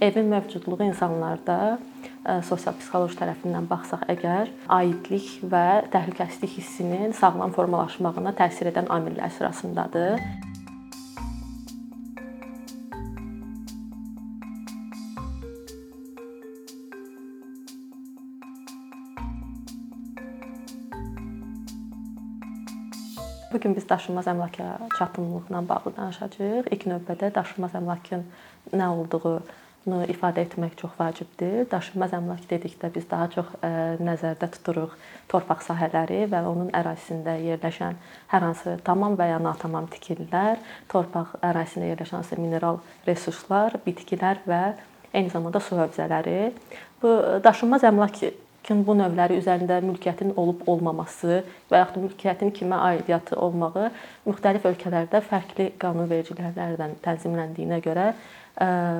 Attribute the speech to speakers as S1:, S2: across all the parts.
S1: evin mövcudluğu insanlarda sosial psixoloji tərəfindən baxsaq əgər aidlik və təhlükəsizlik hissinin sağlam formalaşmağına təsir edən amillər sırasındadır. Bu gün biz daşınmaz əmlaka çatımlılıqla bağlı danışacağıq. İlk növbədə daşınmaz əmlakın nə olduğunu ifadə etmək çox vacibdir. Daşınmaz əmlak dedikdə biz daha çox ə, nəzərdə tuturuq torpaq sahələri və onun ərazisində yerləşən hər hansı tamam və ya natamam tikililər, torpaq ərazisində yerləşən hansı mineral resurslar, bitkilər və eyni zamanda su hövzələri. Bu daşınmaz əmlak mülkün bu növləri üzərində mülkiyyətin olub-olmaması və yaxud mülkiyyətin kimə aidiyyatı olmağı müxtəlif ölkələrdə fərqli qanunvericiliklərlə tənzimləndiyinə görə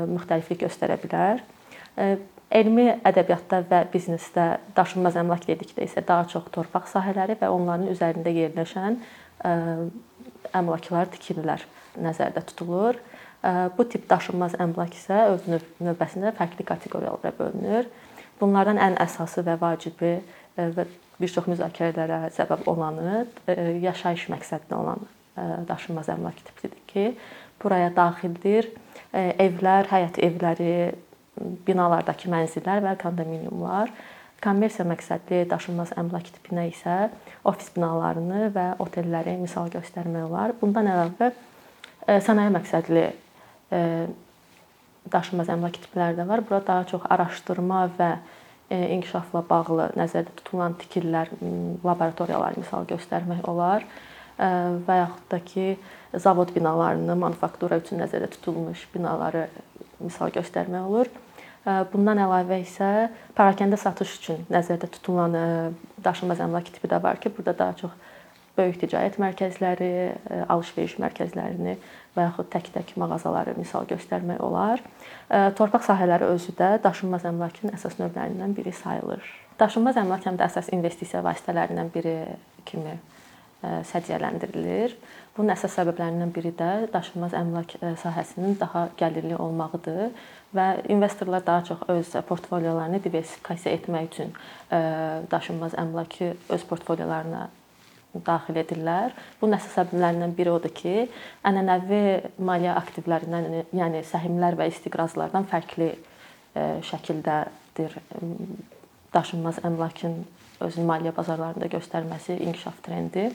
S1: müxtəliflik göstərə bilər. Elmi ədəbiyyatda və biznesdə daşınmaz əmlak dedikdə isə daha çox torpaq sahələri və onların üzərində yerləşən əmlaklar, tikililər nəzərdə tutulur. Bu tip daşınmaz əmlak isə öz növbəsində fərqli kateqoriyalara bölünür. Bunlardan ən əsası və vacibi e, və bir çox müzakirələrə səbəb olanı e, yaşayış məqsədli olan e, daşınmaz əmlak tipidir ki, buraya daxildir evlər, həyət evləri, binalardakı mənzillər və kondominiumlar. Kommersiya məqsədli daşınmaz əmlak tipinə isə ofis binalarını və otelləri misal göstərmək olar. Bundan əlavə sənaye məqsədli daşınmaz əmlak tipləri də var. Bura daha çox araşdırma və e, inkişafla bağlı nəzərdə tutulan tikililər, laboratoriyalar misal göstərmək olar e, və yaxud da ki, zavod binalarını, manufaktura üçün nəzərdə tutulmuş binaları misal göstərmək olur. E, bundan əlavə isə parakəndə satış üçün nəzərdə tutulan daşınmaz əmlak tipi də var ki, burada daha çox böyük ticarət mərkəzləri, alış-veriş mərkəzlərini və yaxud tək-tək mağazaları misal göstərmək olar. Torpaq sahələri özü də daşınmaz əmlakın əsas növlərindən biri sayılır. Daşınmaz əmlak həm də əsas investisiya vasitələrindən biri kimi səciyyələndirilir. Bunun əsas səbəblərindən biri də daşınmaz əmlak sahəsinin daha gəlirli olmağıdır və investorlar daha çox öz portfolyolarını diversifikasiya etmək üçün daşınmaz əmlakı öz portfolyolarına daxil edirlər. Bunun əsas səbəblərindən biri odur ki, ənənəvi maliyyə aktivlərindən, yəni səhmlər və istiqrazlardan fərqli e, şəkildədir daşınmaz əmlakın özünün maliyyə bazarlarında göstərməsi inkişaf trendi.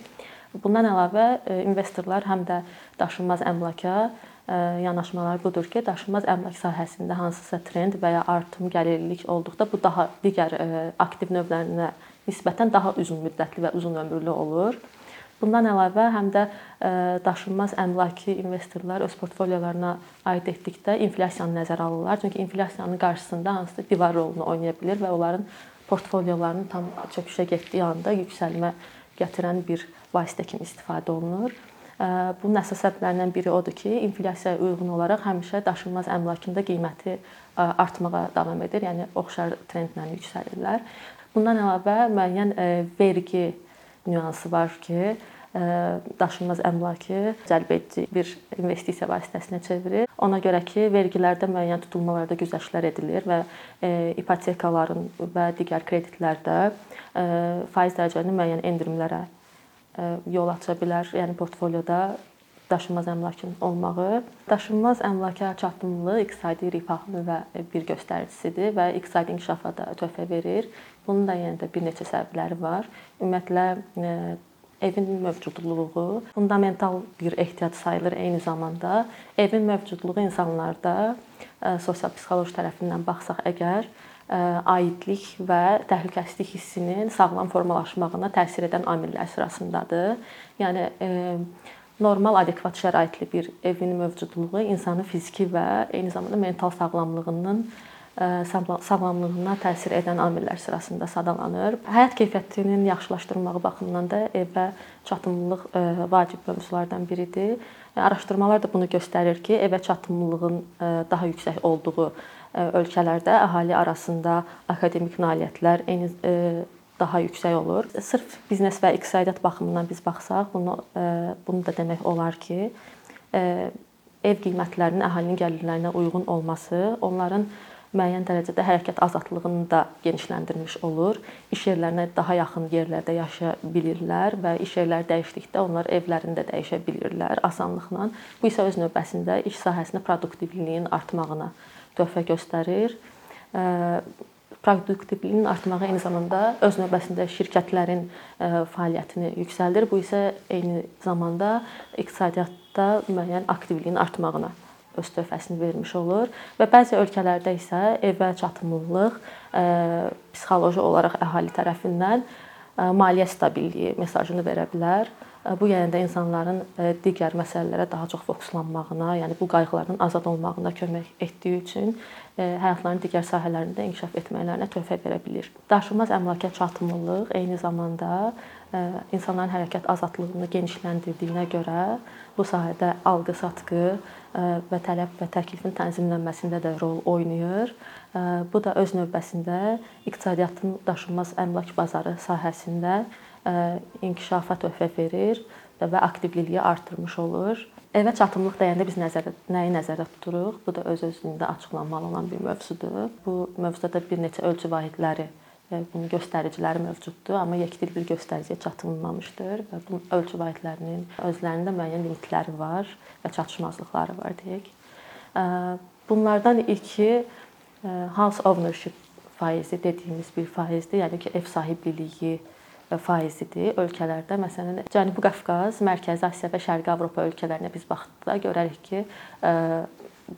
S1: Bundan əlavə e, investorlar həm də daşınmaz əmlaka e, yanaşmaları budur ki, daşınmaz əmlak sahəsində hansısa trend və ya artım, gəlirlilik olduqda bu daha digər aktiv növlərinə nisbətən daha uzun müddətli və uzun ömürlü olur. Bundan əlavə həm də e, daşınmaz əmlaki investorlar öz portfolyolarına aid etdikdə inflyasiyanı nəzərə alırlar. Çünki inflyasiyanın qarşısında hansısa divar rolunu oynaya bilər və onların portfolyolarının tam çöküşə getdiyi anda yüksəlmə gətirən bir vasitə kimi istifadə olunur. E, bunun əsas səbəblərindən biri odur ki, inflyasiyaya uyğun olaraq həmişə daşınmaz əmlakın da qiyməti e, artmağa davam edir. Yəni oxşar trendlə yüksəlirlər. Bundan əlavə müəyyən e, vergi nüansı var ki, e, daşınmaz əmlakı cəlb edici bir investisiya vasitəsinə çevirir. Ona görə ki, vergilərdə müəyyən tutulmalarda güzəştlər edilir və e, ipotekaların və digər kreditlərdə faiz dərəcələrinin müəyyən endirimlərə yol aça bilər. Yəni portfolyoda daşınmaz əmlakın olmağı. Daşınmaz əmlaka çatımlılığı iqtisadi rifahın və bir göstəricisidir və iqtisadi inkişafa da töhfə verir. Bunun da yenə də bir neçə səbəbləri var. Ümumiyyətlə e, evin mövcudluğu fundamental bir ehtiyac sayılır eyni zamanda. Evin mövcudluğu insanlarda e, sosial psixoloji tərəfindən baxsaq əgər e, aidlik və təhlükəsizlik hissinin sağlam formalaşmağına təsir edən amillər sırasındadır. Yəni normal adekvat şəraitli bir evin mövcudluğu insanın fiziki və eyni zamanda mental sağlamlığının sağlamlığına təsir edən amillər sırasında sadalanır. Həyat keyfiyyətinin yaxşılaşdırılması baxımından da evə çatımlılıq vacib mövzulardan biridir. Araşdırmalar da bunu göstərir ki, evə çatımlılığın daha yüksək olduğu ölkələrdə əhali arasında akademik nailiyyətlər eyni daha yüksək olur. Sırf biznes və iqtisadiyyat baxımından biz baxsaq, bunu bunu da demək olar ki, ev qiymətlərinin əhalinin gəlirlərinə uyğun olması onların müəyyən dərəcədə hərəkət azadlığını da genişləndirmiş olur. İş yerlərinə daha yaxın yerlərdə yaşaya bilirlər və iş yerləri dəyişdikdə onlar evlərini də dəyişə bilirlər asanlıqla. Bu isə öz növbəsində iş sahəsində produktivliyin artmağına töhfə göstərir. Produktivliyin artmağı eyni zamanda öz növbəsində şirkətlərin fəaliyyətini yüksəldir. Bu isə eyni zamanda iqtisadiyyatda müəyyən aktivliyin artmağına öz töhfəsini vermiş olur və bəzi ölkələrdə isə evə çatımlılıq psixoloji olaraq əhali tərəfindən maliyyə stabilliyi mesajını verə bilər. Bu yəni də insanların digər məsələlərə daha çox fokuslanmağına, yəni bu qayğılardan azad olmağına kömək etdiyi üçün həyatlarının digər sahələrində inkişaf etmələrinə töhfə verə bilər. Daşınmaz əmlaka çatımlılıq eyni zamanda insanların hərəkət azadlığını genişləndirdiyinə görə bu sahədə alqı-satqı və tələb və təklifin tənzimlənməsində də rol oynayır. Bu da öz növbəsində iqtisadiyyatın daşınmaz əmlak bazarı sahəsində inkişafa töhfə verir və aktivliliyi artırmış olur. Evə çatımlıq deyəndə biz nəzərdə nəyi nəzərdə tuturuq? Bu da öz-özlüyündə açıqlanmalı olan bir mövzudur. Bu mövzuda da bir neçə ölçü vahidləri bunun göstəriciləri mövcuddur, amma yekdil bir göstəriciyə çatılmamışdır və bu ölçü vahidlərinin özlərində müəyyən limitləri var və çatışmazlıqları var deyək. Bunlardan ilki house ownership faizi dediyimiz bir faizdir. Yəni ki, ev sahibliliyi faizidir ölkələrdə. Məsələn, Cənubi Qafqaz, Mərkəzi Asiya və Şərqi Avropa ölkələrinə biz baxdıqda görərik ki,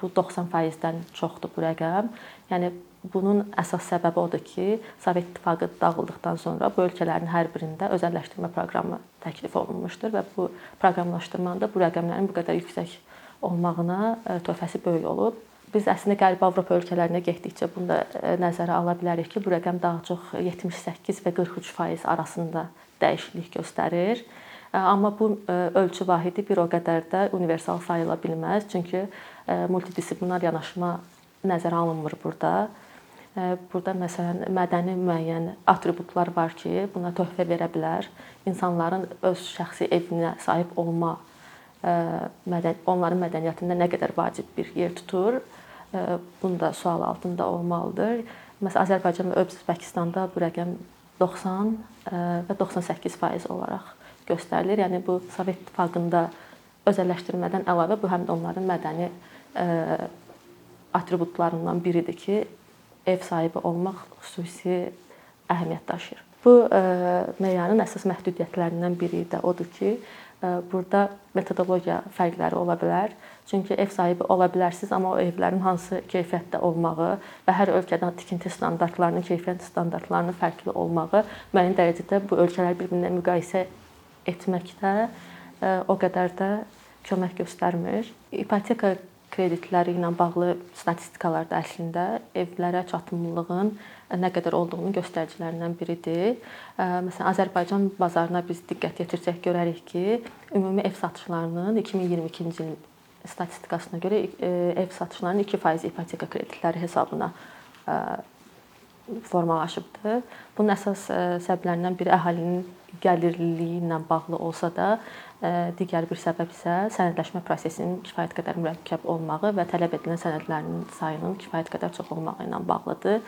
S1: bu 90%-dən çoxdur bu rəqəm. Yəni bunun əsas səbəbi odur ki, Sovet İttifaqı dağıldıqdan sonra bu ölkələrin hər birində özəlləşdirmə proqramı təklif olunmuşdur və bu proqramlaşdırmanın da bu rəqəmlərin bu qədər yüksək olmağına töhfəsi böyük olub. Biz əslində Qərbi Avropa ölkələrinə getdikcə bunu da nəzərə ala bilərik ki, bu rəqəm daha çox 78 və 43% arasında dəyişiklik göstərir. Amma bu ölçü vahidi bir o qədər də universal sayıla bilməz, çünki multidisiplinar yanaşma nəzərə alınmır burada. Burada məsələn mədəni müəyyən atributlar var ki, buna töhfə verə bilər. İnsanların öz şəxsi evinə sahib olma mədən onların mədəniyyətində nə qədər vacib bir yer tutur. Bunu da sual altında olmalıdır. Məsələn, Azərbaycan və Özbəkistanda bu rəqəm 90 və 98% olaraq göstərilir. Yəni bu Sovet İttifaqında özəlləşdirmədən əlavə bu həm də onların mədəni atributlarından biridir ki, ev sahibi olmaq xüsusi əhəmiyyət daşıyır. Bu meyarın əsas məhdudiyyətlərindən biri də odur ki, burada metodologiya fərqləri ola bilər. Çünki ev sahibi ola bilərsiniz, amma o evlərin hansı keyfiyyətdə olmağı və hər ölkədən tikinti standartlarının, keyfiyyət standartlarının fərqli olmağı müəyyən dərəcədə bu ölkələri bir-birinə müqayisə etməkdə o qədər də kömək göstərmir. İpoteka kreditləri ilə bağlı statistikalar da əslində evlərə çatımlılığın nə qədər olduğunun göstəricilərindən biridir. Məsələn, Azərbaycan bazarına biz diqqət yetirsək görərik ki, ümumi ev satışlarının 2022-ci il statistikasına görə ev satışlarının 2% ipoteka kreditləri hesabına formalaşıbdır. Bunun əsas səbəblərindən biri əhalinin gəlirliliyi ilə bağlı olsa da, digər bir səbəb isə sənədləşmə prosesinin kifayət qədər mürəkkəb olmağı və tələb edilən sənədlərin sayının kifayət qədər çox olmağı ilə bağlıdır.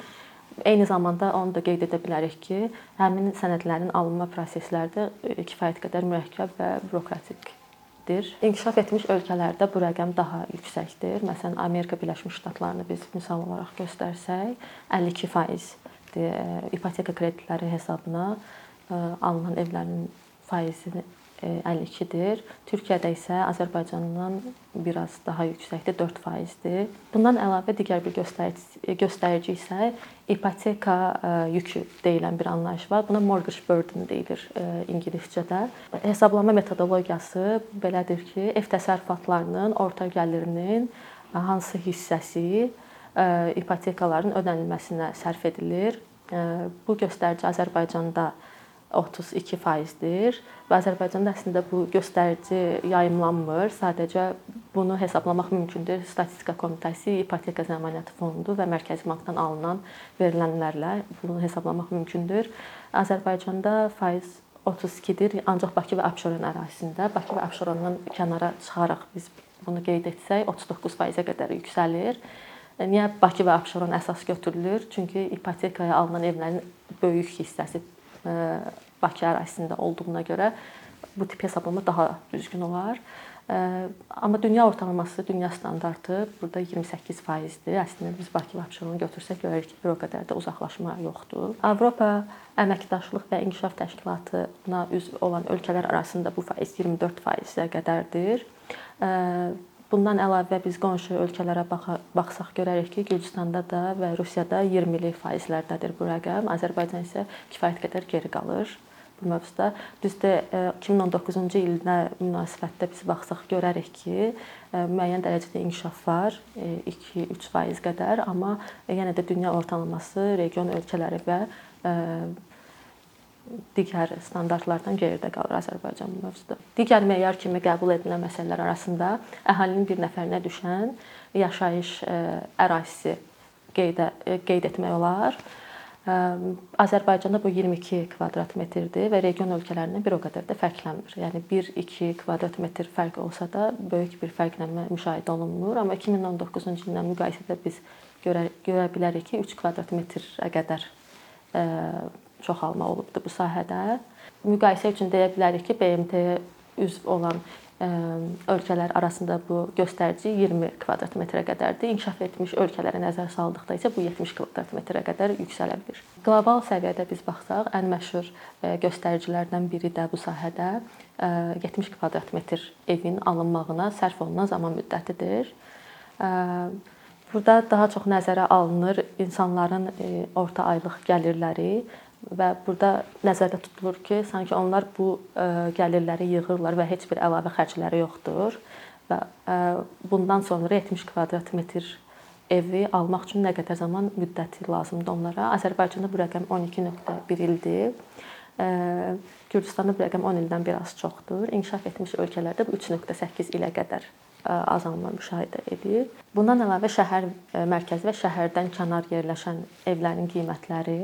S1: Eyni zamanda onu da qeyd edə bilərik ki, həmin sənədlərin alınma prosesləri də kifayət qədər mürəkkəb və bürokratikdir. İnkişaf etmiş ölkələrdə bu rəqəm daha yüksəkdir. Məsələn, Amerika Birləşmiş Ştatlarını biz misal olaraq göstərsək, 52% ipoteka kreditləri hesabına alınan evlərin faizini 52-dir. Türkiyədə isə Azərbaycandan biraz daha yüksəkdir, 4%dir. Bundan əlavə digər bir göstərici göstərici isə ipoteka yükü deyilən bir anlayış var. Buna mortgage burden deyilir ingiliscədə. Hesablama metodologiyası belədir ki, ev təsərrüfatlarının orta gəlirinin hansı hissəsi ipotekaların ödənilməsinə sərf edilir. Bu göstərici Azərbaycanda 32%dir və Azərbaycanda əslində bu göstərici yayımlanmır. Sadəcə bunu hesablamaq mümkündür. Statistika Komitəsi, İpoteka Zəmanəti Fondu və Mərkəzi Bankdan alınan verilənlərlə bunu hesablamaq mümkündür. Azərbaycanda faiz 32-dir, ancaq Bakı və Abşeron ərazisində. Bakı və Abşerondan kənara çıxaraq biz bunu qeyd etsək 39%-ə qədər yüksəlir. Niyə Bakı və Abşeron əsas götürülür? Çünki ipotekaya alınan evlərin böyük hissəsi Bakı ərazisində olduğuna görə bu tip hesablama daha düzgün olar. Amma dünya ortalaması, dünya standartı burada 28%-dir. Əslində biz Bakı və Abşeronu götürsək görərik ki, bir o qədər də uzaqlaşma yoxdur. Avropa Əməkdaşlıq və İnkişaf Təşkilatına üzv olan ölkələr arasında bu faiz 24%-ə qədərdir. Bundan əlavə biz qonşu ölkələrə baxsaq görərik ki, Gürcüstanda da və Rusiyada 20-lik faizlərdədir bu rəqəm. Azərbaycan isə kifayət qədər geri qalır bu mövzuda. Düzdür, 2019-cu e, ildə münasibətdə biz baxsaq görərik ki, e, müəyyən dərəcədə inkişaf var, 2-3% qədər, amma yenə də dünya ortalaması region ölkələri və e, digər standartlardan geridə qalır Azərbaycan bu mövzuda. Digər meyar kimi qəbul edilən məsələlər arasında əhalinin bir nəfərinə düşən yaşayış ərazisi qeydə qeyd etmək olar. Azərbaycanda bu 22 kvadrat metrdir və region ölkələrindən bir o qədər də fərqlənmir. Yəni 1-2 kvadrat metr fərq olsa da böyük bir fərqlənmə müşahidə olunmur, amma 2019-cu illə müqayisədə biz görə görə bilərik ki, 3 kvadrat metrə qədər çoxalma olubdu bu sahədə. Müqayisə üçün deyə bilərik ki, BMT-yə üzv olan ölkələr arasında bu göstərici 20 kvadrat metrə qədərdir. İnkişaf etmiş ölkələrə nəzər saldıqda isə bu 70 kvadrat metrə qədər yüksələ bilər. Qlobal səviyyədə biz baxsaq, ən məşhur göstəricilərdən biri də bu sahədə 70 kvadrat metr evin alınmağına sərf olunan zaman müddətidir. Burada daha çox nəzərə alınır insanların orta aylıq gəlirləri və burada nəzərdə tutulur ki, sanki onlar bu e, gəlirləri yığırlar və heç bir əlavə xərcləri yoxdur və e, bundan sonra 70 kvadrat metr evi almaq üçün nə qədər zaman müddəti lazımdır onlara. Azərbaycanda bu rəqəm 12.1 ildir. E, Gürcüstanda bu rəqəm 10 ildən bir az çoxdur. İnkişaf etmiş ölkələrdə bu 3.8 ilə qədər azalma müşahidə edilir. Bundan əlavə şəhər mərkəzi və şəhərdən kənar yerləşən evlərin qiymətləri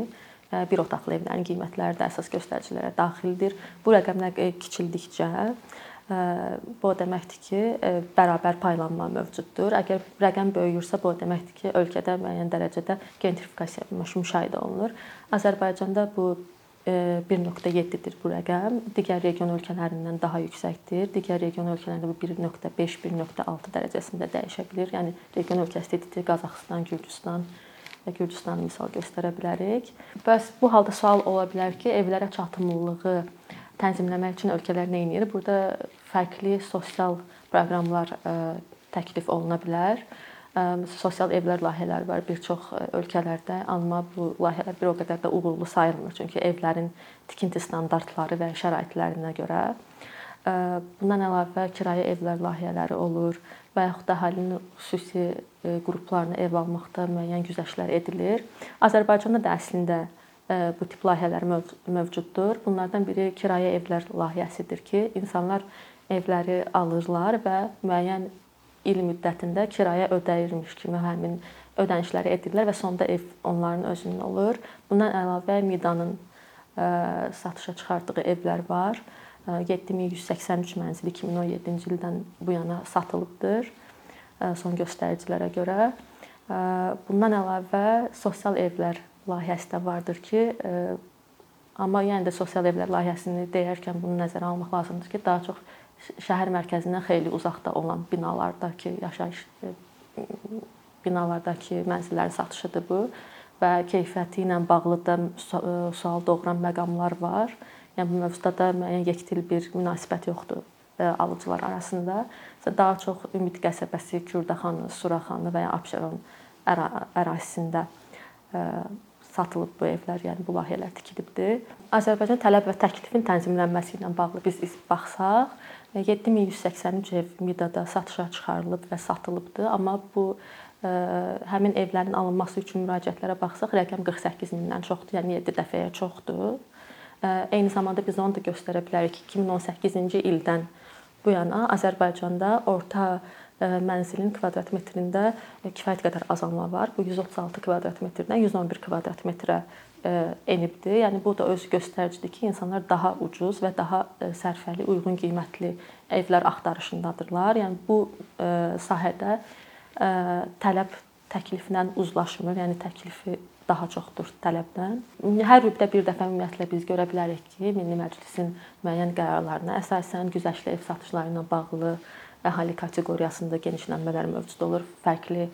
S1: bir otaqlı evlərin qiymətləri də əsas göstəricilərə daxildir. Bu rəqəmlər kiçildikcə bu o deməkdir ki, bərabər paylanma mövcuddur. Əgər rəqəm böyüyürsə, bu o deməkdir ki, ölkədə müəyyən dərəcədə gentrifikasiya müşahidə olunur. Azərbaycanda bu 1.7-dir bu rəqəm. Digər region ölkələrindən daha yüksəkdir. Digər region ölkələrində bu 1.5, 1.6 dərəcəsində dəyişə bilər. Yəni region ölkəsi dedikdə Qazaxıstan, Gürcüstan, Gürcüstanı misal göstərə bilərik. Bəs bu halda sual ola bilər ki, evlərə çatımlılığı tənzimləmək üçün ölkələr nə edir? Burada fərqli sosial proqramlar e, təklif oluna bilər. E, sosial evlər layihələri var bir çox e, ölkələrdə, amma bu layihələr bir o qədər də uğurlu sayılmır, çünki evlərin tikinti standartları və şəraitlərinə görə Bundan əlavə kirayə evlər layihələri olur və yaxud da əhalinin xüsusi e, qruplarına ev almaqda müəyyən güzəştlər edilir. Azərbaycanda da əslində e, bu tip layihələr mövcuddur. Bunlardan biri kirayə evlər layihəsidir ki, insanlar evləri alırlar və müəyyən il müddətində kirayə ödəyirmiş kimi həmin ödənişləri edirlər və sonda ev onların özünün olur. Bundan əlavə Midanın e, satışa çıxardığı evlər var. 7183 mənzil 2017-ci ildən bu yana satılıbdır son göstəricilərə görə. Bundan əlavə sosial evlər layihəsi də vardır ki, amma yenə də sosial evlər layihəsini deyərkən bunu nəzərə almaq lazımdır ki, daha çox şəhər mərkəzindən xeyli uzaqda olan binalardakı yaşayış binalardakı mənzillərin satışıdır bu və keyfiyyəti ilə bağlı da sual doğuran məqamlar var. Yəni bu mövzuda da müəyyən yekdil bir münasibət yoxdur e, alıcılar arasında. Daha çox Ümid qəsəbəsi, Kürdaxanı, Suraxanı və ya Abşeron ərazisində e, satılıb bu evlər, yəni bu layihələr tikilibdir. Azərbaycan tələb və təklifin tənzimlənməsi ilə bağlı biz baxsaq, 7183 ev Midada satışa çıxarılıb və satılıbdır, amma bu e, həmin evlərin alınması üçün müraciətlərə baxsaq, rəqəm 48 mindən çoxdur, yəni 7 dəfəyə çoxdur. Eyni zamanda biz onu da göstərə bilərik ki, 2018-ci ildən bu yana Azərbaycanda orta mənzilin kvadrat metrində kifayət qədər azalma var. Bu 136 kvadrat metrdən 111 kvadrat metrə enibdir. Yəni bu da öz göstəricidir ki, insanlar daha ucuz və daha sərfəli, uyğun qiymətli evlər axtarışındadırlar. Yəni bu sahədə tələb təkliflə uzlaşmır. Yəni təklifi daha çoxdur tələbdən. Hər ildə bir dəfə ümumiyyətlə biz görə bilərik ki, Milli Məclisin müəyyən qərarlarına əsasən güzəştli ev satışları ilə bağlı əhali kateqoriyasında genişlənmələr mövcud olur. Fərqli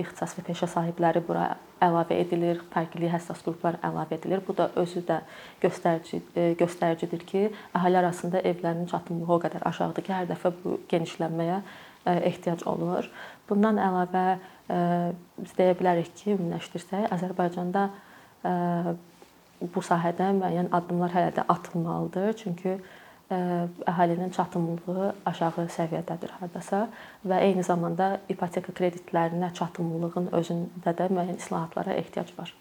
S1: ixtisas və peşə sahibləri bura əlavə edilir, fərqli həssas qruplar əlavə edilir. Bu da özü də göstərici göstəricidir ki, əhali arasında evlərin çatımlılığı o qədər aşağıdır ki, hər dəfə bu genişlənməyə ehtiyac olur. Bundan əlavə e, biz deyə bilərik ki, ümumiləşdirsək, Azərbaycanda e, bu sahədə müəyyən addımlar hələ də atılmalıdır. Çünki e, əhalinin çatımlılığı aşağı səviyyədədir hardasa və eyni zamanda ipoteka kreditlərinə çatımlılığın özündə də müəyyən islahatlara ehtiyac var.